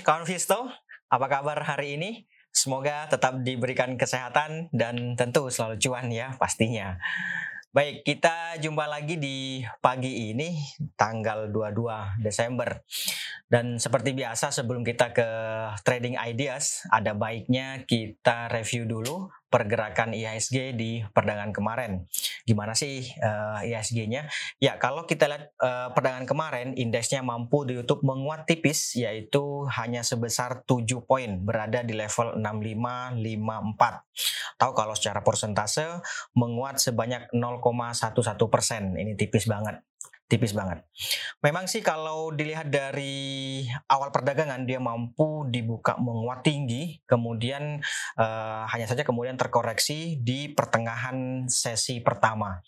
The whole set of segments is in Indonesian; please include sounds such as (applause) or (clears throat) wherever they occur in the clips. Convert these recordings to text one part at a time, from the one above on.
Kawan Visto. Apa kabar hari ini? Semoga tetap diberikan kesehatan dan tentu selalu cuan ya pastinya. Baik, kita jumpa lagi di pagi ini tanggal 22 Desember. Dan seperti biasa sebelum kita ke trading ideas, ada baiknya kita review dulu pergerakan IHSG di perdagangan kemarin. Gimana sih uh, IHSG-nya? Ya, kalau kita lihat uh, perdagangan kemarin, indeksnya mampu di YouTube menguat tipis, yaitu hanya sebesar 7 poin, berada di level 6554. Tahu kalau secara persentase menguat sebanyak 0,11 persen. Ini tipis banget tipis banget. Memang sih kalau dilihat dari awal perdagangan dia mampu dibuka menguat tinggi, kemudian uh, hanya saja kemudian terkoreksi di pertengahan sesi pertama.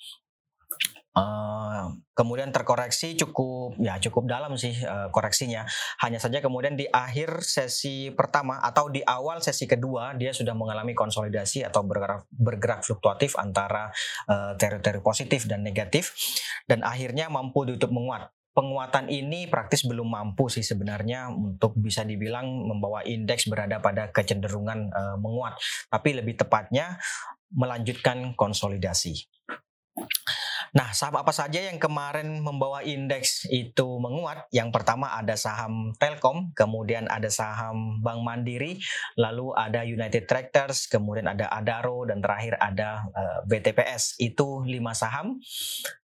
Uh, kemudian terkoreksi cukup ya cukup dalam sih uh, koreksinya. Hanya saja kemudian di akhir sesi pertama atau di awal sesi kedua dia sudah mengalami konsolidasi atau bergerak, bergerak fluktuatif antara uh, teritori positif dan negatif dan akhirnya mampu ditutup menguat. Penguatan ini praktis belum mampu sih sebenarnya untuk bisa dibilang membawa indeks berada pada kecenderungan menguat, tapi lebih tepatnya melanjutkan konsolidasi. Nah, saham apa saja yang kemarin membawa indeks itu menguat? Yang pertama ada saham Telkom, kemudian ada saham Bank Mandiri, lalu ada United Tractors, kemudian ada Adaro, dan terakhir ada uh, eh, BTPS. Itu lima saham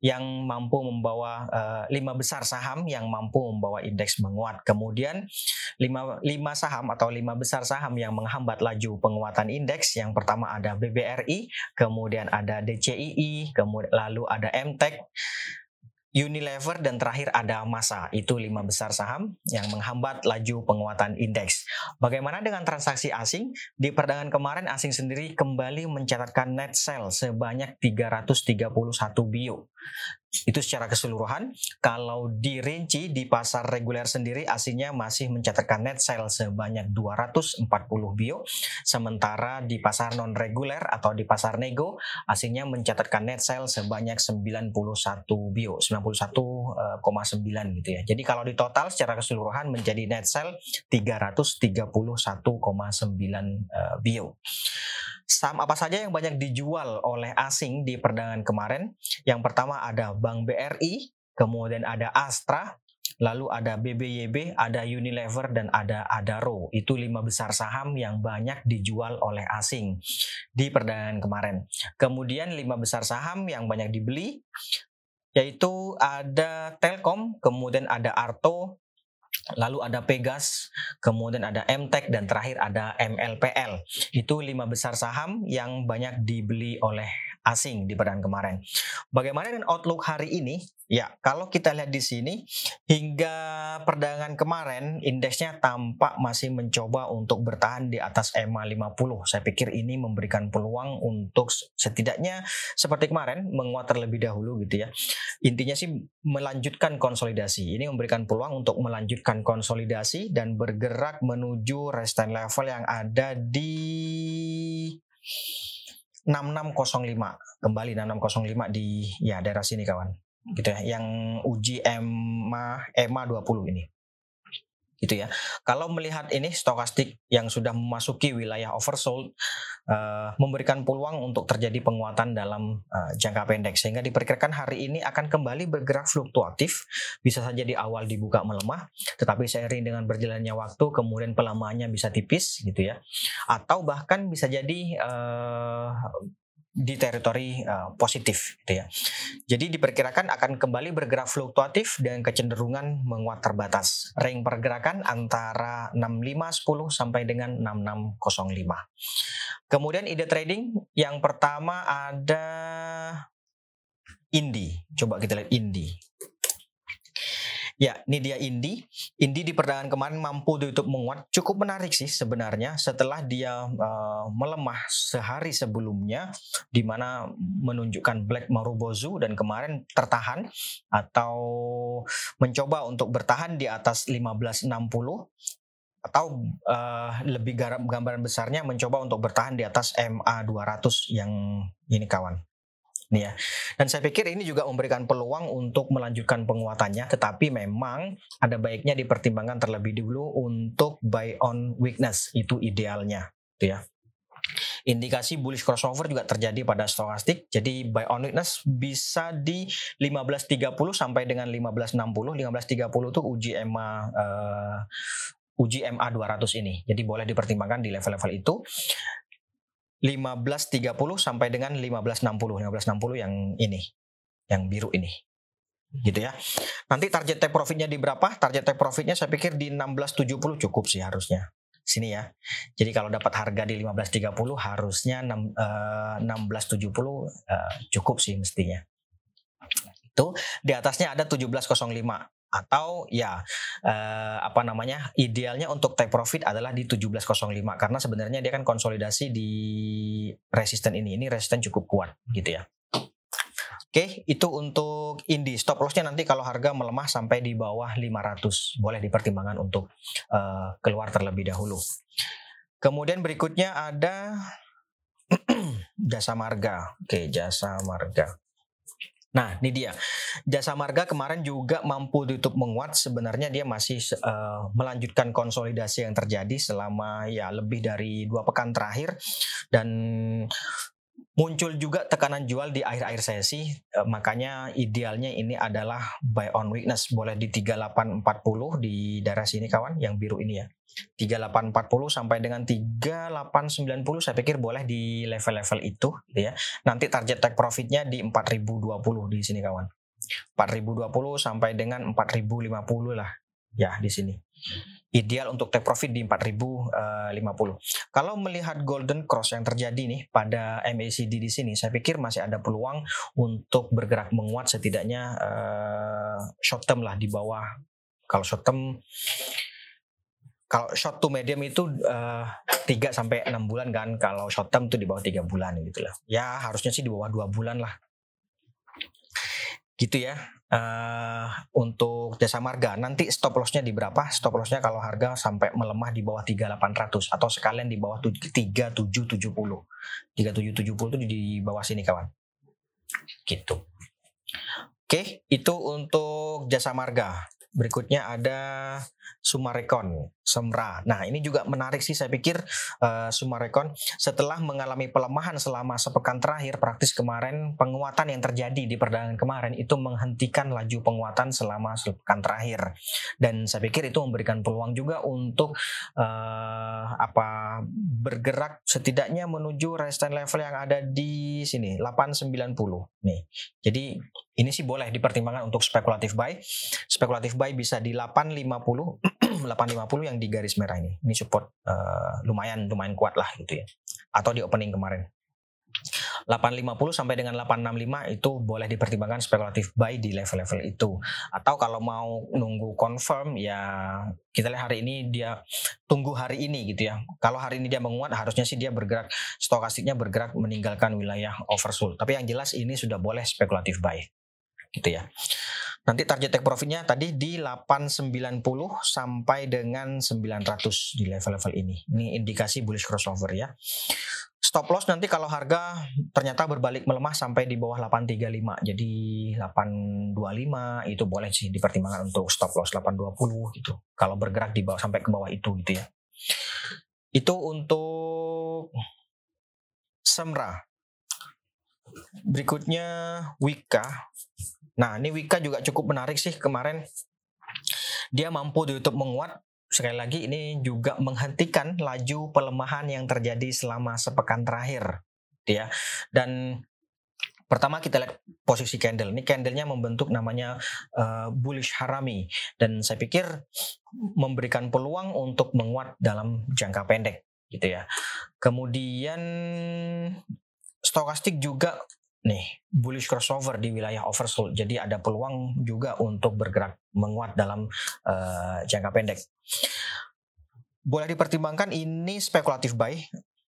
yang mampu membawa uh, lima besar saham yang mampu membawa indeks menguat. Kemudian lima, lima saham atau lima besar saham yang menghambat laju penguatan indeks. Yang pertama ada BBRI, kemudian ada DCII, kemudian lalu ada MTech, Unilever dan terakhir ada Masa. Itu lima besar saham yang menghambat laju penguatan indeks. Bagaimana dengan transaksi asing? Di perdagangan kemarin asing sendiri kembali mencatatkan net sell sebanyak 331 bio. Itu secara keseluruhan. Kalau dirinci di pasar reguler sendiri aslinya masih mencatatkan net sale sebanyak 240 bio. Sementara di pasar non reguler atau di pasar nego aslinya mencatatkan net sale sebanyak 91 bio. 91,9 gitu ya. Jadi kalau di total secara keseluruhan menjadi net sale 331,9 bio. Saham apa saja yang banyak dijual oleh asing di perdagangan kemarin? Yang pertama ada Bank BRI, kemudian ada Astra, lalu ada BBYB, ada Unilever, dan ada Adaro. Itu lima besar saham yang banyak dijual oleh asing di perdagangan kemarin. Kemudian lima besar saham yang banyak dibeli, yaitu ada Telkom, kemudian ada Arto, lalu ada Pegas, kemudian ada MTech dan terakhir ada MLPL. Itu lima besar saham yang banyak dibeli oleh asing di perdagangan kemarin. Bagaimana dengan outlook hari ini? Ya, kalau kita lihat di sini hingga perdagangan kemarin indeksnya tampak masih mencoba untuk bertahan di atas EMA 50. Saya pikir ini memberikan peluang untuk setidaknya seperti kemarin menguat terlebih dahulu gitu ya. Intinya sih melanjutkan konsolidasi. Ini memberikan peluang untuk melanjutkan konsolidasi dan bergerak menuju resistance level yang ada di 6605 kembali 6605 di ya daerah sini kawan. Gitu ya yang uji EMA EMA 20 ini gitu ya. Kalau melihat ini stokastik yang sudah memasuki wilayah oversold uh, memberikan peluang untuk terjadi penguatan dalam uh, jangka pendek sehingga diperkirakan hari ini akan kembali bergerak fluktuatif bisa saja di awal dibuka melemah tetapi seiring dengan berjalannya waktu kemudian pelamahannya bisa tipis gitu ya atau bahkan bisa jadi uh, di teritori uh, positif gitu ya. Jadi diperkirakan akan kembali bergerak fluktuatif dengan kecenderungan menguat terbatas. Range pergerakan antara 6510 sampai dengan 6605. Kemudian ide trading yang pertama ada Indi. Coba kita lihat Indi. Ya, ini dia Indi. Indi di perdagangan kemarin mampu ditutup menguat. Cukup menarik sih sebenarnya setelah dia uh, melemah sehari sebelumnya di mana menunjukkan Black Marubozu dan kemarin tertahan atau mencoba untuk bertahan di atas 1560 atau uh, lebih gambaran besarnya mencoba untuk bertahan di atas MA 200 yang ini kawan Ya. Dan saya pikir ini juga memberikan peluang untuk melanjutkan penguatannya, tetapi memang ada baiknya dipertimbangkan terlebih dulu untuk buy on weakness itu idealnya, gitu ya. Indikasi bullish crossover juga terjadi pada stokastik. Jadi buy on weakness bisa di 1530 sampai dengan 1560. 1530 itu uji EMA uh, uji MA 200 ini. Jadi boleh dipertimbangkan di level-level itu. 1530 sampai dengan 1560. 1560 yang ini, yang biru ini. Gitu ya. Nanti target take profitnya di berapa? Target take profitnya saya pikir di 1670 cukup sih harusnya sini ya. Jadi kalau dapat harga di 15.30 harusnya 6, uh, 16.70 uh, cukup sih mestinya. Itu di atasnya ada 17.05 atau ya uh, apa namanya idealnya untuk take profit adalah di 17.05 karena sebenarnya dia kan konsolidasi di resisten ini ini resisten cukup kuat gitu ya Oke, itu untuk Indi. Stop lossnya nanti kalau harga melemah sampai di bawah 500, boleh dipertimbangkan untuk uh, keluar terlebih dahulu. Kemudian berikutnya ada (clears throat) jasa marga. Oke, jasa marga. Nah, ini dia. Jasa marga kemarin juga mampu ditutup menguat. Sebenarnya dia masih uh, melanjutkan konsolidasi yang terjadi selama ya lebih dari dua pekan terakhir dan muncul juga tekanan jual di akhir-akhir sesi eh, makanya idealnya ini adalah buy on weakness. Boleh di 3840 di daerah sini kawan yang biru ini ya. 3840 sampai dengan 3890 saya pikir boleh di level-level itu gitu ya. Nanti target take profitnya di 4020 di sini kawan. 4020 sampai dengan 4050 lah ya di sini ideal untuk take profit di 4050. Eh, Kalau melihat golden cross yang terjadi nih pada MACD di sini, saya pikir masih ada peluang untuk bergerak menguat setidaknya uh, short term lah di bawah. Kalau short term kalau short to medium itu uh, eh, 3 sampai 6 bulan kan, kalau short term itu di bawah 3 bulan gitu lah. Ya harusnya sih di bawah 2 bulan lah. Gitu ya uh, untuk jasa marga. Nanti stop lossnya di berapa? Stop lossnya kalau harga sampai melemah di bawah 3800 atau sekalian di bawah 3770. 3770 itu di bawah sini kawan. Gitu. Oke, itu untuk jasa marga. Berikutnya ada Sumarekon, Semra. Nah, ini juga menarik sih saya pikir uh, Sumarekon setelah mengalami pelemahan selama sepekan terakhir, praktis kemarin penguatan yang terjadi di perdagangan kemarin itu menghentikan laju penguatan selama sepekan terakhir. Dan saya pikir itu memberikan peluang juga untuk uh, apa bergerak setidaknya menuju resistance level yang ada di sini 890 nih. Jadi ini sih boleh dipertimbangkan untuk spekulatif buy. Spekulatif buy bisa di 850 (clears throat) 850 yang di garis merah ini. Ini support uh, lumayan lumayan kuat lah gitu ya. Atau di opening kemarin. 850 sampai dengan 865 itu boleh dipertimbangkan spekulatif buy di level-level itu. Atau kalau mau nunggu confirm ya kita lihat hari ini dia tunggu hari ini gitu ya. Kalau hari ini dia menguat harusnya sih dia bergerak stokastiknya bergerak meninggalkan wilayah oversold. Tapi yang jelas ini sudah boleh spekulatif buy gitu ya. Nanti target take profitnya tadi di 890 sampai dengan 900 di level-level ini. Ini indikasi bullish crossover ya. Stop loss nanti kalau harga ternyata berbalik melemah sampai di bawah 835. Jadi 825 itu boleh sih dipertimbangkan untuk stop loss 820 gitu. Kalau bergerak di bawah sampai ke bawah itu gitu ya. Itu untuk Semra. Berikutnya Wika Nah, ini Wika juga cukup menarik sih kemarin. Dia mampu di YouTube menguat. Sekali lagi ini juga menghentikan laju pelemahan yang terjadi selama sepekan terakhir. Ya. Dan Pertama kita lihat posisi candle. Ini candlenya membentuk namanya uh, bullish harami dan saya pikir memberikan peluang untuk menguat dalam jangka pendek gitu ya. Kemudian stokastik juga nih bullish crossover di wilayah oversold. Jadi ada peluang juga untuk bergerak menguat dalam uh, jangka pendek. Boleh dipertimbangkan ini spekulatif buy.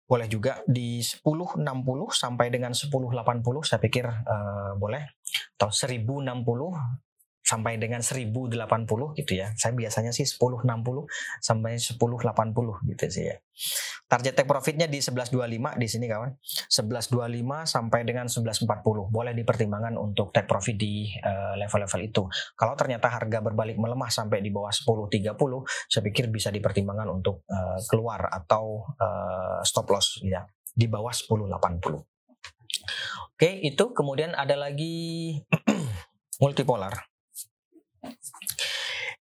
Boleh juga di 1060 sampai dengan 1080 saya pikir uh, boleh atau 1060 sampai dengan 1080 gitu ya. Saya biasanya sih 1060 sampai 1080 gitu sih ya. Target take profitnya di 1125 di sini kawan. 1125 sampai dengan 1140. Boleh dipertimbangkan untuk take profit di eh, level-level uh, itu. Kalau ternyata harga berbalik melemah sampai di bawah 1030, saya pikir bisa dipertimbangkan untuk uh, keluar atau uh, stop loss ya di bawah 1080. Oke, itu kemudian ada lagi (clears throat) multipolar.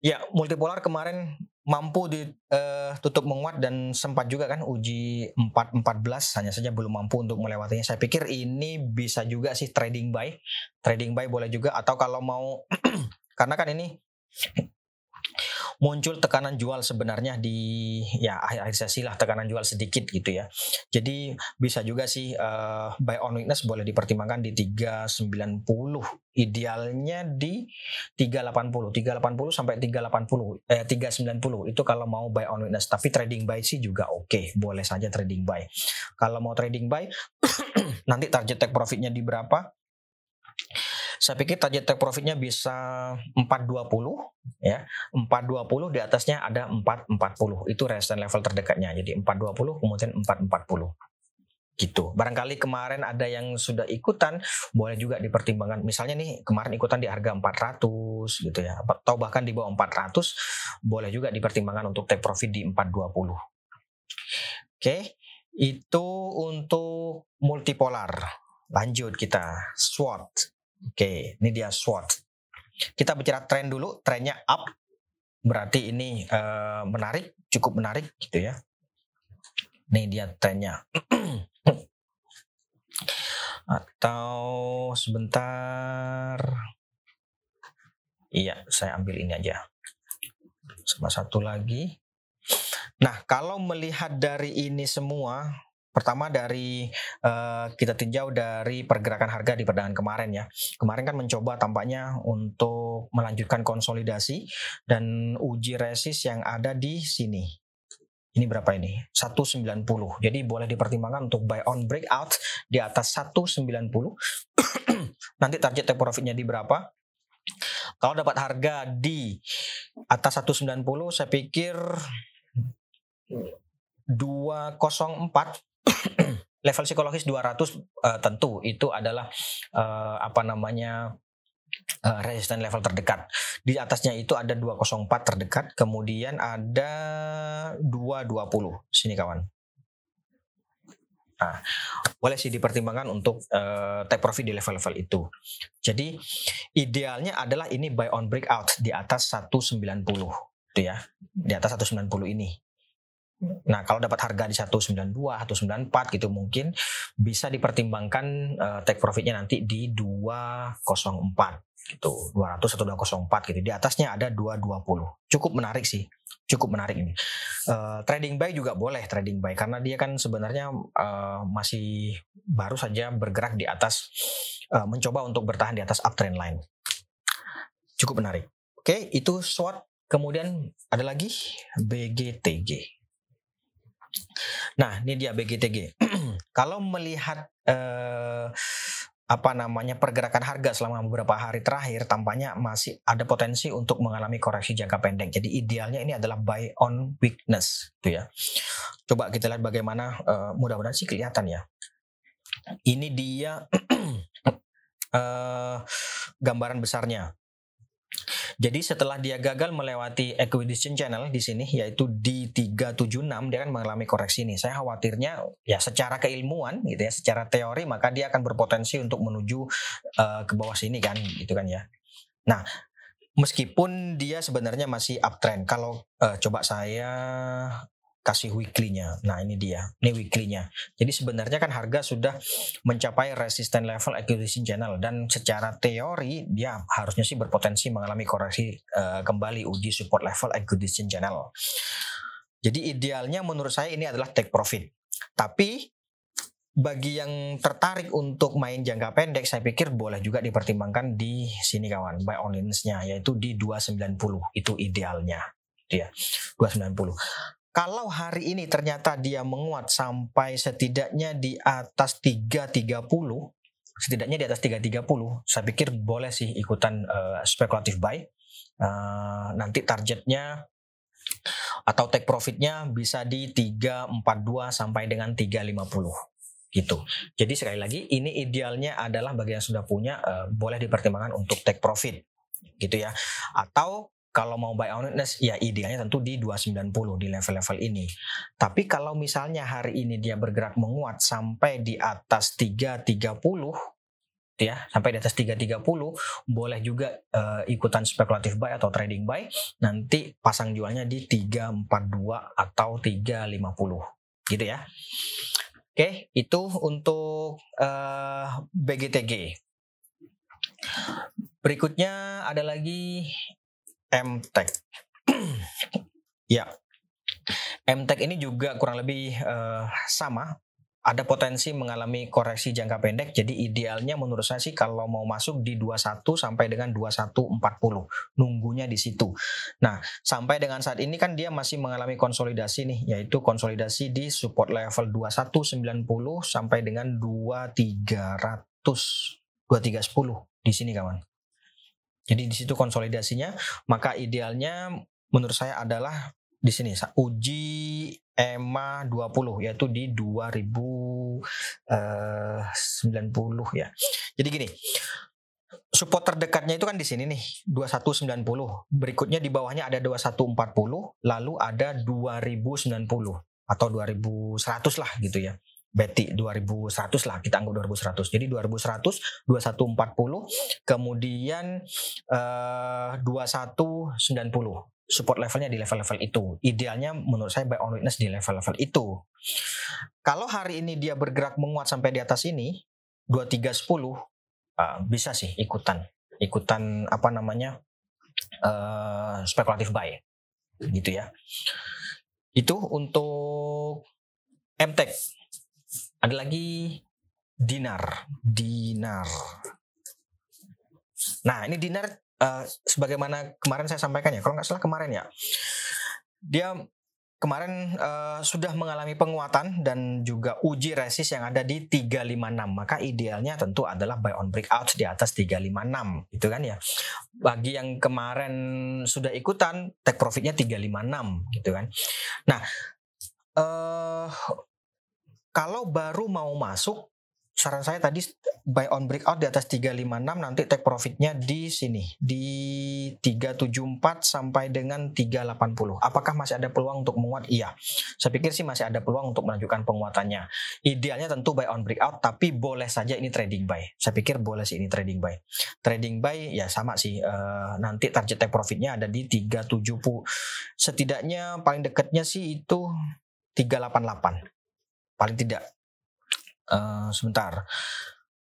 Ya, multipolar kemarin mampu ditutup eh, menguat dan sempat juga kan uji 414 hanya saja belum mampu untuk melewatinya. Saya pikir ini bisa juga sih trading buy. Trading buy boleh juga atau kalau mau (clears throat) karena kan ini muncul tekanan jual sebenarnya di ya akhir-akhir sesi lah tekanan jual sedikit gitu ya. Jadi bisa juga sih uh, buy on weakness boleh dipertimbangkan di 390. Idealnya di 380, 380 sampai 380 eh 390 itu kalau mau buy on weakness. Tapi trading buy sih juga oke, okay. boleh saja trading buy. Kalau mau trading buy (clears throat) nanti target take profitnya di berapa? Saya pikir target take profitnya bisa 420 ya. 420 di atasnya ada 440. Itu resistance level terdekatnya. Jadi 420 kemudian 440 gitu. Barangkali kemarin ada yang sudah ikutan, boleh juga dipertimbangkan. Misalnya nih kemarin ikutan di harga 400 gitu ya, atau bahkan di bawah 400, boleh juga dipertimbangkan untuk take profit di 420. Oke, itu untuk multipolar. Lanjut kita SWOT. Oke, ini dia SWOT. Kita bicara tren dulu, trennya up. Berarti ini uh, menarik, cukup menarik gitu ya. Ini dia trennya. (clears throat) Atau sebentar. Iya, saya ambil ini aja. Sama satu lagi. Nah, kalau melihat dari ini semua, Pertama dari uh, kita tinjau dari pergerakan harga di perdagangan kemarin ya. Kemarin kan mencoba tampaknya untuk melanjutkan konsolidasi dan uji resist yang ada di sini. Ini berapa ini? 190. Jadi boleh dipertimbangkan untuk buy on breakout di atas 190. (clears throat) Nanti target take profitnya di berapa? Kalau dapat harga di atas 190 saya pikir 204 level psikologis 200 uh, eh, tentu itu adalah uh, apa namanya uh, resisten level terdekat. Di atasnya itu ada 204 terdekat, kemudian ada 220. Sini kawan. Nah, boleh sih dipertimbangkan untuk uh, take profit di level-level itu. Jadi idealnya adalah ini buy on breakout di atas 190 itu ya. Di atas 190 ini. Nah, kalau dapat harga di 192 atau 94 gitu mungkin bisa dipertimbangkan uh, take profitnya nanti di 204 gitu. 200 atau 204 gitu. Di atasnya ada 220. Cukup menarik sih. Cukup menarik ini. Uh, trading buy juga boleh trading buy karena dia kan sebenarnya uh, masih baru saja bergerak di atas uh, mencoba untuk bertahan di atas uptrend line. Cukup menarik. Oke, itu SWOT. Kemudian ada lagi BGTG. Nah, ini dia BGTG. (clears throat) Kalau melihat eh, apa namanya pergerakan harga selama beberapa hari terakhir tampaknya masih ada potensi untuk mengalami koreksi jangka pendek. Jadi idealnya ini adalah buy on weakness, gitu ya. Coba kita lihat bagaimana uh, mudah-mudahan sih kelihatan ya. Ini dia uh, (clears throat) gambaran besarnya. Jadi setelah dia gagal melewati acquisition channel di sini yaitu di 376 dia akan mengalami koreksi ini. Saya khawatirnya ya secara keilmuan gitu ya, secara teori maka dia akan berpotensi untuk menuju uh, ke bawah sini kan gitu kan ya. Nah, meskipun dia sebenarnya masih uptrend. Kalau uh, coba saya kasih weekly-nya. Nah, ini dia. Ini weekly-nya. Jadi sebenarnya kan harga sudah mencapai resistance level acquisition channel dan secara teori dia harusnya sih berpotensi mengalami koreksi uh, kembali uji support level acquisition channel. Jadi idealnya menurut saya ini adalah take profit. Tapi bagi yang tertarik untuk main jangka pendek saya pikir boleh juga dipertimbangkan di sini kawan buy on nya yaitu di 290 itu idealnya dia 290 kalau hari ini ternyata dia menguat sampai setidaknya di atas 330 setidaknya di atas 330 saya pikir boleh sih ikutan uh, spekulatif buy uh, nanti targetnya atau take profitnya bisa di 342 sampai dengan 350 gitu. Jadi sekali lagi ini idealnya adalah bagi yang sudah punya uh, boleh dipertimbangkan untuk take profit gitu ya. Atau kalau mau buy witness ya idealnya tentu di 290 di level-level ini. Tapi kalau misalnya hari ini dia bergerak menguat sampai di atas 330 ya sampai di atas 330 boleh juga uh, ikutan spekulatif buy atau trading buy nanti pasang jualnya di 342 atau 350 gitu ya oke itu untuk uh, eh, BGTG berikutnya ada lagi MTEK (clears throat) ya MTEK ini juga kurang lebih uh, sama ada potensi mengalami koreksi jangka pendek. Jadi idealnya menurut saya sih kalau mau masuk di 21 sampai dengan 2140. Nunggunya di situ. Nah, sampai dengan saat ini kan dia masih mengalami konsolidasi nih, yaitu konsolidasi di support level 2190 sampai dengan 2300 2310 di sini kawan. Jadi di situ konsolidasinya, maka idealnya menurut saya adalah di sini uji EMA 20 yaitu di 2090 eh, ya. Jadi gini, support terdekatnya itu kan di sini nih 2190. Berikutnya di bawahnya ada 2140, lalu ada 2090 atau 2100 lah gitu ya. Betty 2100 lah kita anggap 2100 jadi 2100 2140 kemudian uh, 2190 support levelnya di level-level itu. Idealnya menurut saya buy on witness di level-level itu. Kalau hari ini dia bergerak menguat sampai di atas ini 2310 uh, bisa sih ikutan ikutan apa namanya uh, spekulatif buy gitu ya. Itu untuk MTEK. Ada lagi dinar, dinar. Nah, ini dinar uh, sebagaimana kemarin saya sampaikan ya, kalau nggak salah kemarin ya, dia kemarin uh, sudah mengalami penguatan dan juga uji resist yang ada di 356 maka idealnya tentu adalah buy on breakout di atas 356 itu kan ya. Bagi yang kemarin sudah ikutan take profitnya 356 gitu kan. Nah uh, kalau baru mau masuk saran saya tadi buy on breakout di atas 356 nanti take profitnya di sini di 374 sampai dengan 380. Apakah masih ada peluang untuk menguat? Iya. Saya pikir sih masih ada peluang untuk melanjutkan penguatannya. Idealnya tentu buy on breakout tapi boleh saja ini trading buy. Saya pikir boleh sih ini trading buy. Trading buy ya sama sih uh, nanti target take profitnya ada di 370. Setidaknya paling dekatnya sih itu 388. Paling tidak uh, sebentar.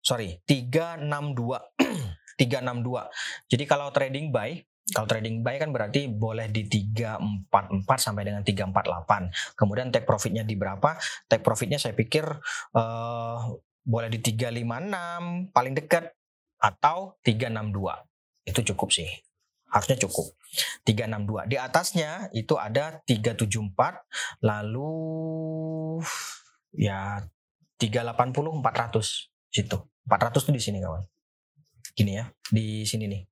Sorry, 362. 362. (clears throat) Jadi kalau trading buy, kalau trading buy kan berarti boleh di 344 sampai dengan 348. Kemudian take profitnya di berapa? Take profitnya saya pikir uh, boleh di 356 paling dekat atau 362. Itu cukup sih. Harusnya cukup. 362. Di atasnya itu ada 374 lalu ya 380 400 situ. 400 tuh di sini kawan. Gini ya, di sini nih.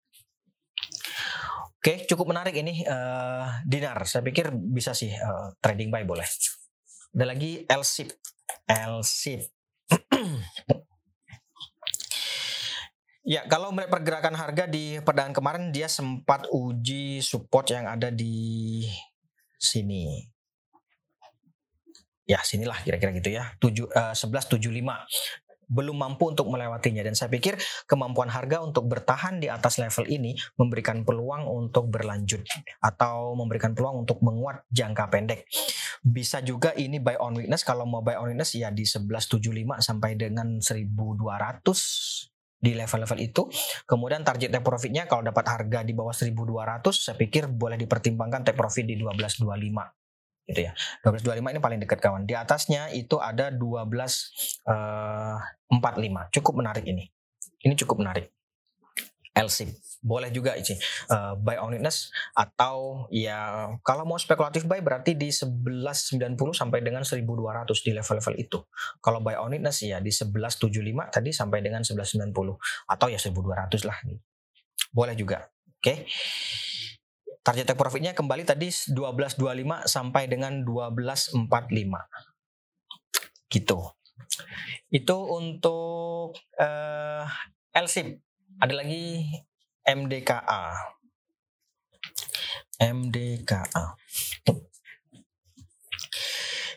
Oke, cukup menarik ini uh, dinar. Saya pikir bisa sih uh, trading buy boleh. Ada lagi LSIP. LSIP. (clears throat) ya, kalau melihat pergerakan harga di perdagangan kemarin dia sempat uji support yang ada di sini ya sinilah kira-kira gitu ya. Uh, sebelas tujuh lima. Belum mampu untuk melewatinya. Dan saya pikir kemampuan harga untuk bertahan di atas level ini memberikan peluang untuk berlanjut atau memberikan peluang untuk menguat jangka pendek. Bisa juga ini buy on weakness. Kalau mau buy on weakness ya di 1175 sampai dengan 1200 di level-level itu. Kemudian target take profitnya kalau dapat harga di bawah 1200 saya pikir boleh dipertimbangkan take profit di 1225 gitu ya. 1225 ini paling dekat kawan. Di atasnya itu ada 1245. Uh, Cukup menarik ini. Ini cukup menarik. LSIP boleh juga sih uh, buy on weakness atau ya kalau mau spekulatif buy berarti di 1190 sampai dengan 1200 di level-level itu. Kalau buy on weakness ya di 1175 tadi sampai dengan 1190 atau ya 1200 lah. Boleh juga. Oke. Okay. Target take profitnya kembali tadi 1225 sampai dengan 1245. Gitu. Itu untuk uh, LSIP. Ada lagi MDKA. MDKA.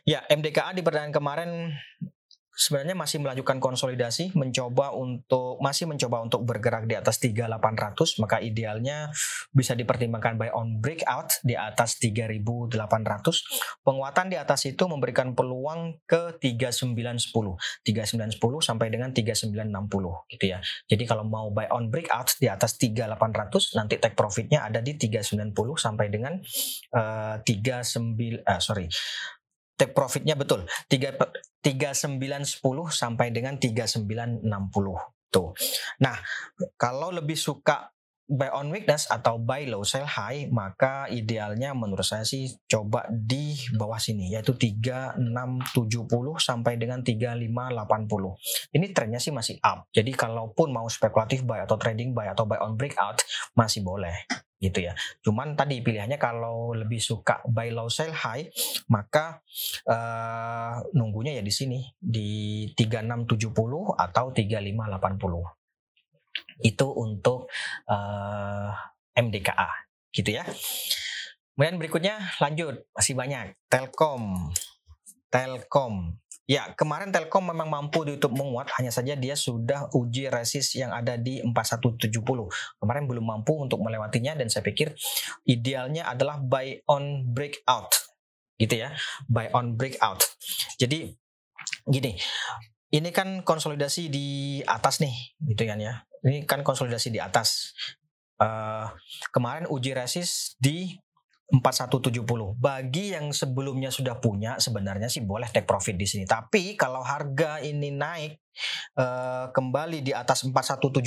Ya, MDKA di pertandingan kemarin sebenarnya masih melanjutkan konsolidasi, mencoba untuk masih mencoba untuk bergerak di atas 3800, maka idealnya bisa dipertimbangkan buy on breakout di atas 3800. Penguatan di atas itu memberikan peluang ke 3910, 3910 sampai dengan 3960 gitu ya. Jadi kalau mau buy on breakout di atas 3800 nanti take profitnya ada di 390 sampai dengan uh, 39 uh, sorry take profitnya betul 3 3910 sampai dengan 3960 tuh. Nah, kalau lebih suka buy on weakness atau buy low sell high maka idealnya menurut saya sih coba di bawah sini yaitu 3670 sampai dengan 3580 ini trennya sih masih up jadi kalaupun mau spekulatif buy atau trading buy atau buy on breakout masih boleh gitu ya. Cuman tadi pilihannya kalau lebih suka buy low sell high, maka uh, nunggunya ya di sini di 3670 atau 3580. Itu untuk uh, eh, MDKA gitu ya. Kemudian berikutnya lanjut masih banyak Telkom. Telkom Ya, kemarin Telkom memang mampu di YouTube menguat, hanya saja dia sudah uji resist yang ada di 4170. Kemarin belum mampu untuk melewatinya dan saya pikir idealnya adalah buy on breakout. Gitu ya, buy on breakout. Jadi gini, ini kan konsolidasi di atas nih, gitu kan ya. Ini kan konsolidasi di atas. Uh, kemarin uji resist di 4170. Bagi yang sebelumnya sudah punya sebenarnya sih boleh take profit di sini. Tapi kalau harga ini naik uh, kembali di atas 4170,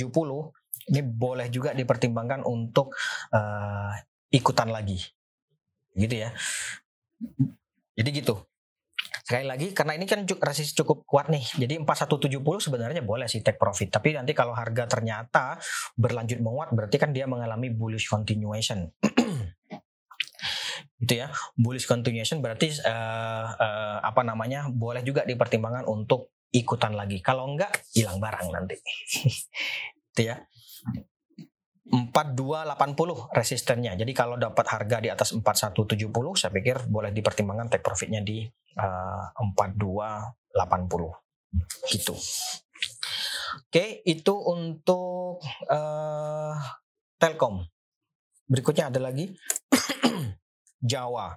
ini boleh juga dipertimbangkan untuk uh, ikutan lagi. Gitu ya. Jadi gitu. Sekali lagi karena ini kan resist cukup kuat nih. Jadi 4170 sebenarnya boleh sih take profit. Tapi nanti kalau harga ternyata berlanjut menguat berarti kan dia mengalami bullish continuation. (clears throat) itu ya bullish continuation berarti uh, uh, apa namanya boleh juga dipertimbangkan untuk ikutan lagi kalau enggak hilang barang nanti (laughs) itu ya 4280 resistennya. Jadi kalau dapat harga di atas 4170 saya pikir boleh dipertimbangkan take profitnya di uh, 4280 gitu. Oke, itu untuk uh, Telkom. Berikutnya ada lagi (clears throat) Jawa.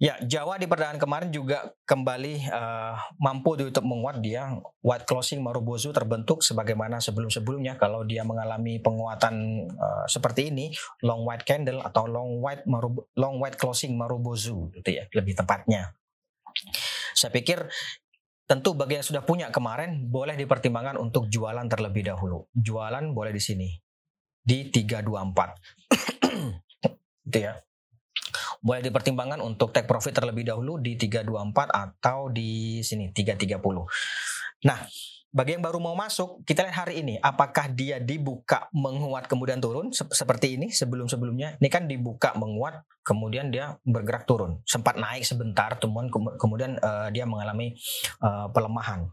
Ya, Jawa di perdagangan kemarin juga kembali uh, mampu ditutup menguat dia. White closing Marubozu terbentuk sebagaimana sebelum-sebelumnya kalau dia mengalami penguatan uh, seperti ini, long white candle atau long white Maru, long white closing Marubozu gitu ya, lebih tepatnya. Saya pikir tentu bagi yang sudah punya kemarin boleh dipertimbangkan untuk jualan terlebih dahulu. Jualan boleh di sini di 324 (coughs) gitu ya boleh dipertimbangkan untuk take profit terlebih dahulu di 324 atau di sini 330. Nah, bagi yang baru mau masuk, kita lihat hari ini apakah dia dibuka menguat kemudian turun seperti ini sebelum-sebelumnya. Ini kan dibuka menguat kemudian dia bergerak turun. Sempat naik sebentar, kemudian uh, dia mengalami uh, pelemahan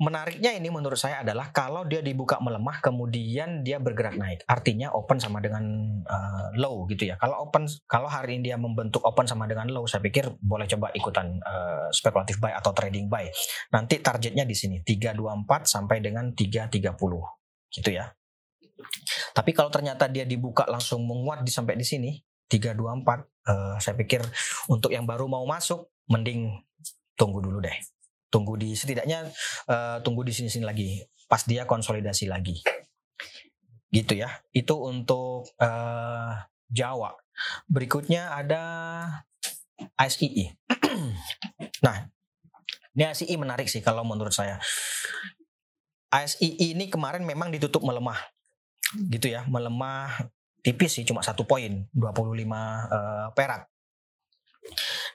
menariknya ini menurut saya adalah kalau dia dibuka melemah kemudian dia bergerak naik. Artinya open sama dengan uh, low gitu ya. Kalau open kalau hari ini dia membentuk open sama dengan low saya pikir boleh coba ikutan uh, spekulatif buy atau trading buy. Nanti targetnya di sini 324 sampai dengan 330 gitu ya. Tapi kalau ternyata dia dibuka langsung menguat di sampai di sini 324 uh, eh, saya pikir untuk yang baru mau masuk mending tunggu dulu deh tunggu di setidaknya uh, tunggu di sini-sini lagi pas dia konsolidasi lagi. Gitu ya. Itu untuk uh, Jawa. Berikutnya ada ASII (clears throat) nah ini ASII menarik sih kalau menurut saya. ASII ini kemarin memang ditutup melemah. Gitu ya melemah tipis sih cuma satu poin 25 uh, perak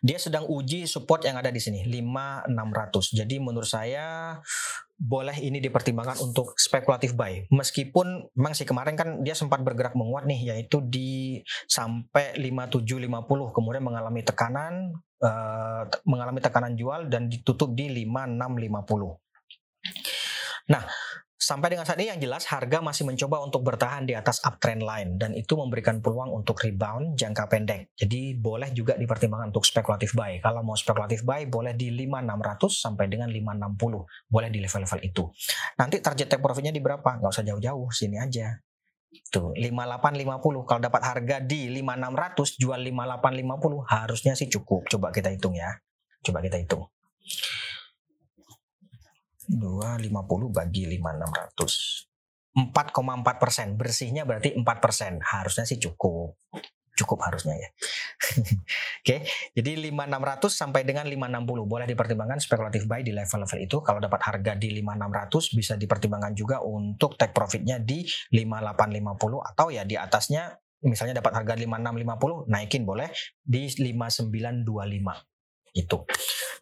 dia sedang uji support yang ada di sini 5600. Jadi menurut saya boleh ini dipertimbangkan untuk spekulatif buy. Meskipun memang sih kemarin kan dia sempat bergerak menguat nih yaitu di sampai 5750 kemudian mengalami tekanan uh, mengalami tekanan jual dan ditutup di 5650. Nah, Sampai dengan saat ini yang jelas harga masih mencoba untuk bertahan di atas uptrend line dan itu memberikan peluang untuk rebound jangka pendek. Jadi boleh juga dipertimbangkan untuk spekulatif buy. Kalau mau spekulatif buy boleh di 5600 sampai dengan 560. Boleh di level-level itu. Nanti target take profitnya di berapa? Nggak usah jauh-jauh, sini aja. Tuh, 5850. Kalau dapat harga di 5600 jual 5850 harusnya sih cukup. Coba kita hitung ya. Coba kita hitung. 250 bagi 5600. 4,4 persen. Bersihnya berarti 4 persen. Harusnya sih cukup. Cukup harusnya ya. (laughs) Oke, jadi 5600 sampai dengan 560 boleh dipertimbangkan spekulatif buy di level-level itu. Kalau dapat harga di 5600 bisa dipertimbangkan juga untuk take profitnya di 5850 atau ya di atasnya misalnya dapat harga 5650 naikin boleh di 5925 itu.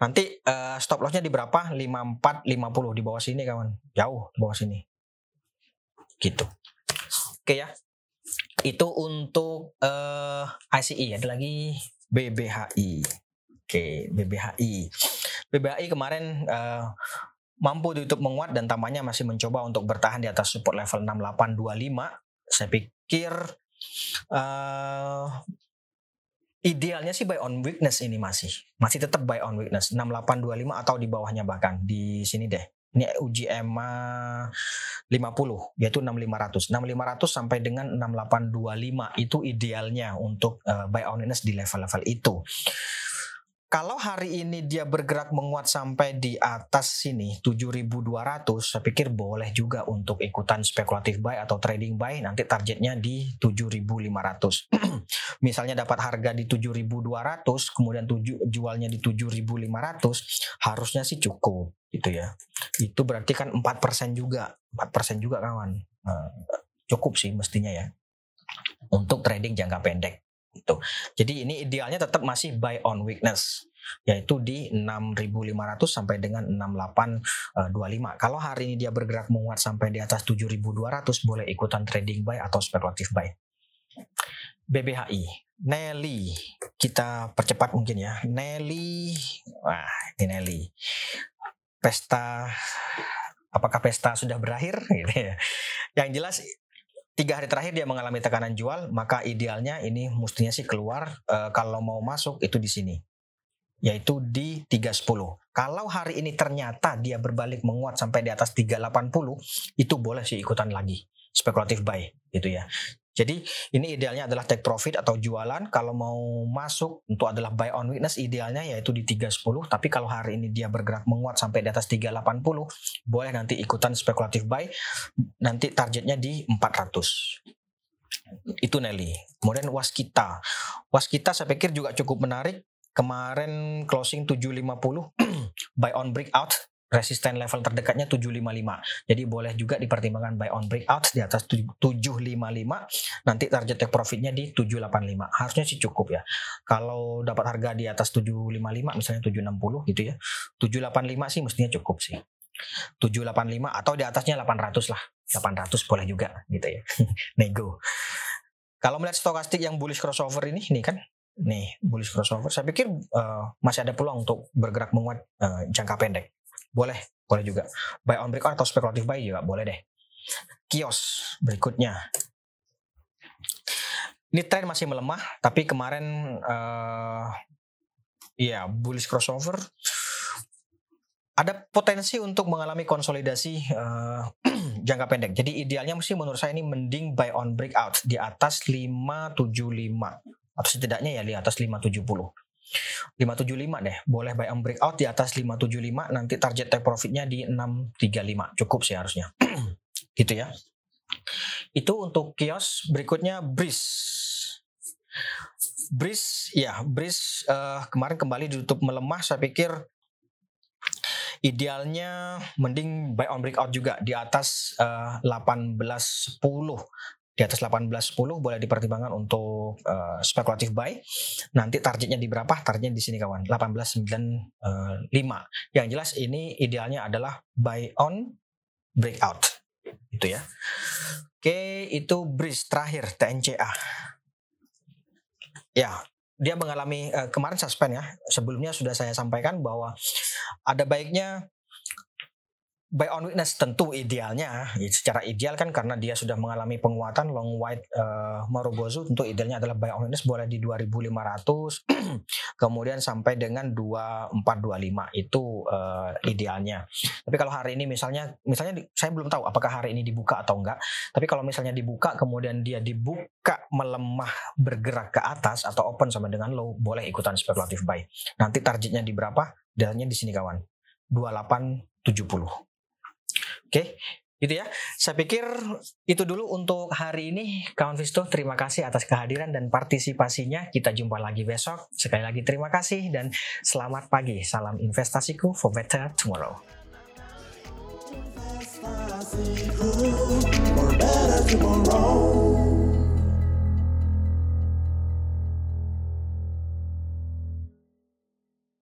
Nanti uh, stop lossnya di berapa? 54 50 di bawah sini kawan. Jauh di bawah sini. Gitu. Oke ya. Itu untuk uh, eh, ICI ada lagi BBHI. Oke, BBHI. BBHI kemarin uh, mampu ditutup menguat dan tampaknya masih mencoba untuk bertahan di atas support level 6825. Saya pikir uh, Idealnya sih buy on weakness ini masih. Masih tetap buy on weakness 6825 atau di bawahnya bahkan di sini deh. Ini uji EMA 50 yaitu 6500. 6500 sampai dengan 6825 itu idealnya untuk uh, buy on weakness di level-level itu. Kalau hari ini dia bergerak menguat sampai di atas sini 7200, saya pikir boleh juga untuk ikutan spekulatif buy atau trading buy nanti targetnya di 7500. (clears throat) Misalnya dapat harga di 7200 kemudian tujuh, jualnya di 7500 harusnya sih cukup gitu ya. Itu berarti kan 4% juga. 4% juga kawan. Nah, cukup sih mestinya ya. Untuk trading jangka pendek. Itu. Jadi ini idealnya tetap masih buy on weakness yaitu di 6.500 sampai dengan 6.825. Kalau hari ini dia bergerak menguat sampai di atas 7.200 boleh ikutan trading buy atau spekulatif buy. BBHI, Nelly, kita percepat mungkin ya. Nelly, wah ini Nelly. Pesta, apakah pesta sudah berakhir? (laughs) Gitu ya. Yang jelas tiga hari terakhir dia mengalami tekanan jual, maka idealnya ini mestinya sih keluar e, kalau mau masuk itu di sini, yaitu di 310. Kalau hari ini ternyata dia berbalik menguat sampai di atas 380, itu boleh sih ikutan lagi spekulatif buy gitu ya. Jadi ini idealnya adalah take profit atau jualan. Kalau mau masuk untuk adalah buy on weakness idealnya yaitu di 310. Tapi kalau hari ini dia bergerak menguat sampai di atas 380, boleh nanti ikutan spekulatif buy. Nanti targetnya di 400. Itu Nelly. Kemudian Waskita. Waskita saya pikir juga cukup menarik. Kemarin closing 750 (clears throat) buy on breakout resisten level terdekatnya 755. Jadi boleh juga dipertimbangkan buy on breakout di atas 755. Nanti target take profitnya di 785. Harusnya sih cukup ya. Kalau dapat harga di atas 755 misalnya 760 gitu ya. 785 sih mestinya cukup sih. 785 atau di atasnya 800 lah. 800 boleh juga gitu ya. (laughs) Nego. Kalau melihat stokastik yang bullish crossover ini, ini kan nih bullish crossover, saya pikir uh, masih ada peluang untuk bergerak menguat uh, jangka pendek. Boleh, boleh juga. Buy on break atau spekulatif buy juga boleh deh. Kios berikutnya. Ini tren masih melemah, tapi kemarin uh, ya bullish crossover ada potensi untuk mengalami konsolidasi uh, (clears throat) jangka pendek. Jadi idealnya mesti menurut saya ini mending buy on breakout di atas 575 atau setidaknya ya di atas 570. 575 deh. Boleh buy on breakout di atas 575 nanti target take profitnya di 635. Cukup sih harusnya. (clears throat) gitu ya. Itu untuk kios berikutnya Breeze. Breeze ya, Breeze uh, kemarin kembali ditutup melemah saya pikir idealnya mending buy on breakout juga di atas uh, 1810 di atas 1810 boleh dipertimbangkan untuk uh, spekulatif buy. Nanti targetnya di berapa? Targetnya di sini kawan, 1895. Yang jelas ini idealnya adalah buy on breakout. Itu ya. Oke, itu bridge terakhir TNCA. Ya, dia mengalami uh, kemarin suspend ya. Sebelumnya sudah saya sampaikan bahwa ada baiknya buy on witness tentu idealnya secara ideal kan karena dia sudah mengalami penguatan long white uh, Marubozu tentu idealnya adalah buy on witness boleh di 2500 (clears throat) kemudian sampai dengan 2425 itu uh, idealnya. Tapi kalau hari ini misalnya misalnya saya belum tahu apakah hari ini dibuka atau enggak tapi kalau misalnya dibuka kemudian dia dibuka melemah bergerak ke atas atau open sama dengan low boleh ikutan spekulatif buy. Nanti targetnya di berapa? Idealnya di sini kawan. 2870 Oke, itu ya. Saya pikir itu dulu untuk hari ini. Kawan Visto, terima kasih atas kehadiran dan partisipasinya. Kita jumpa lagi besok. Sekali lagi terima kasih dan selamat pagi. Salam investasiku for better tomorrow. For better tomorrow.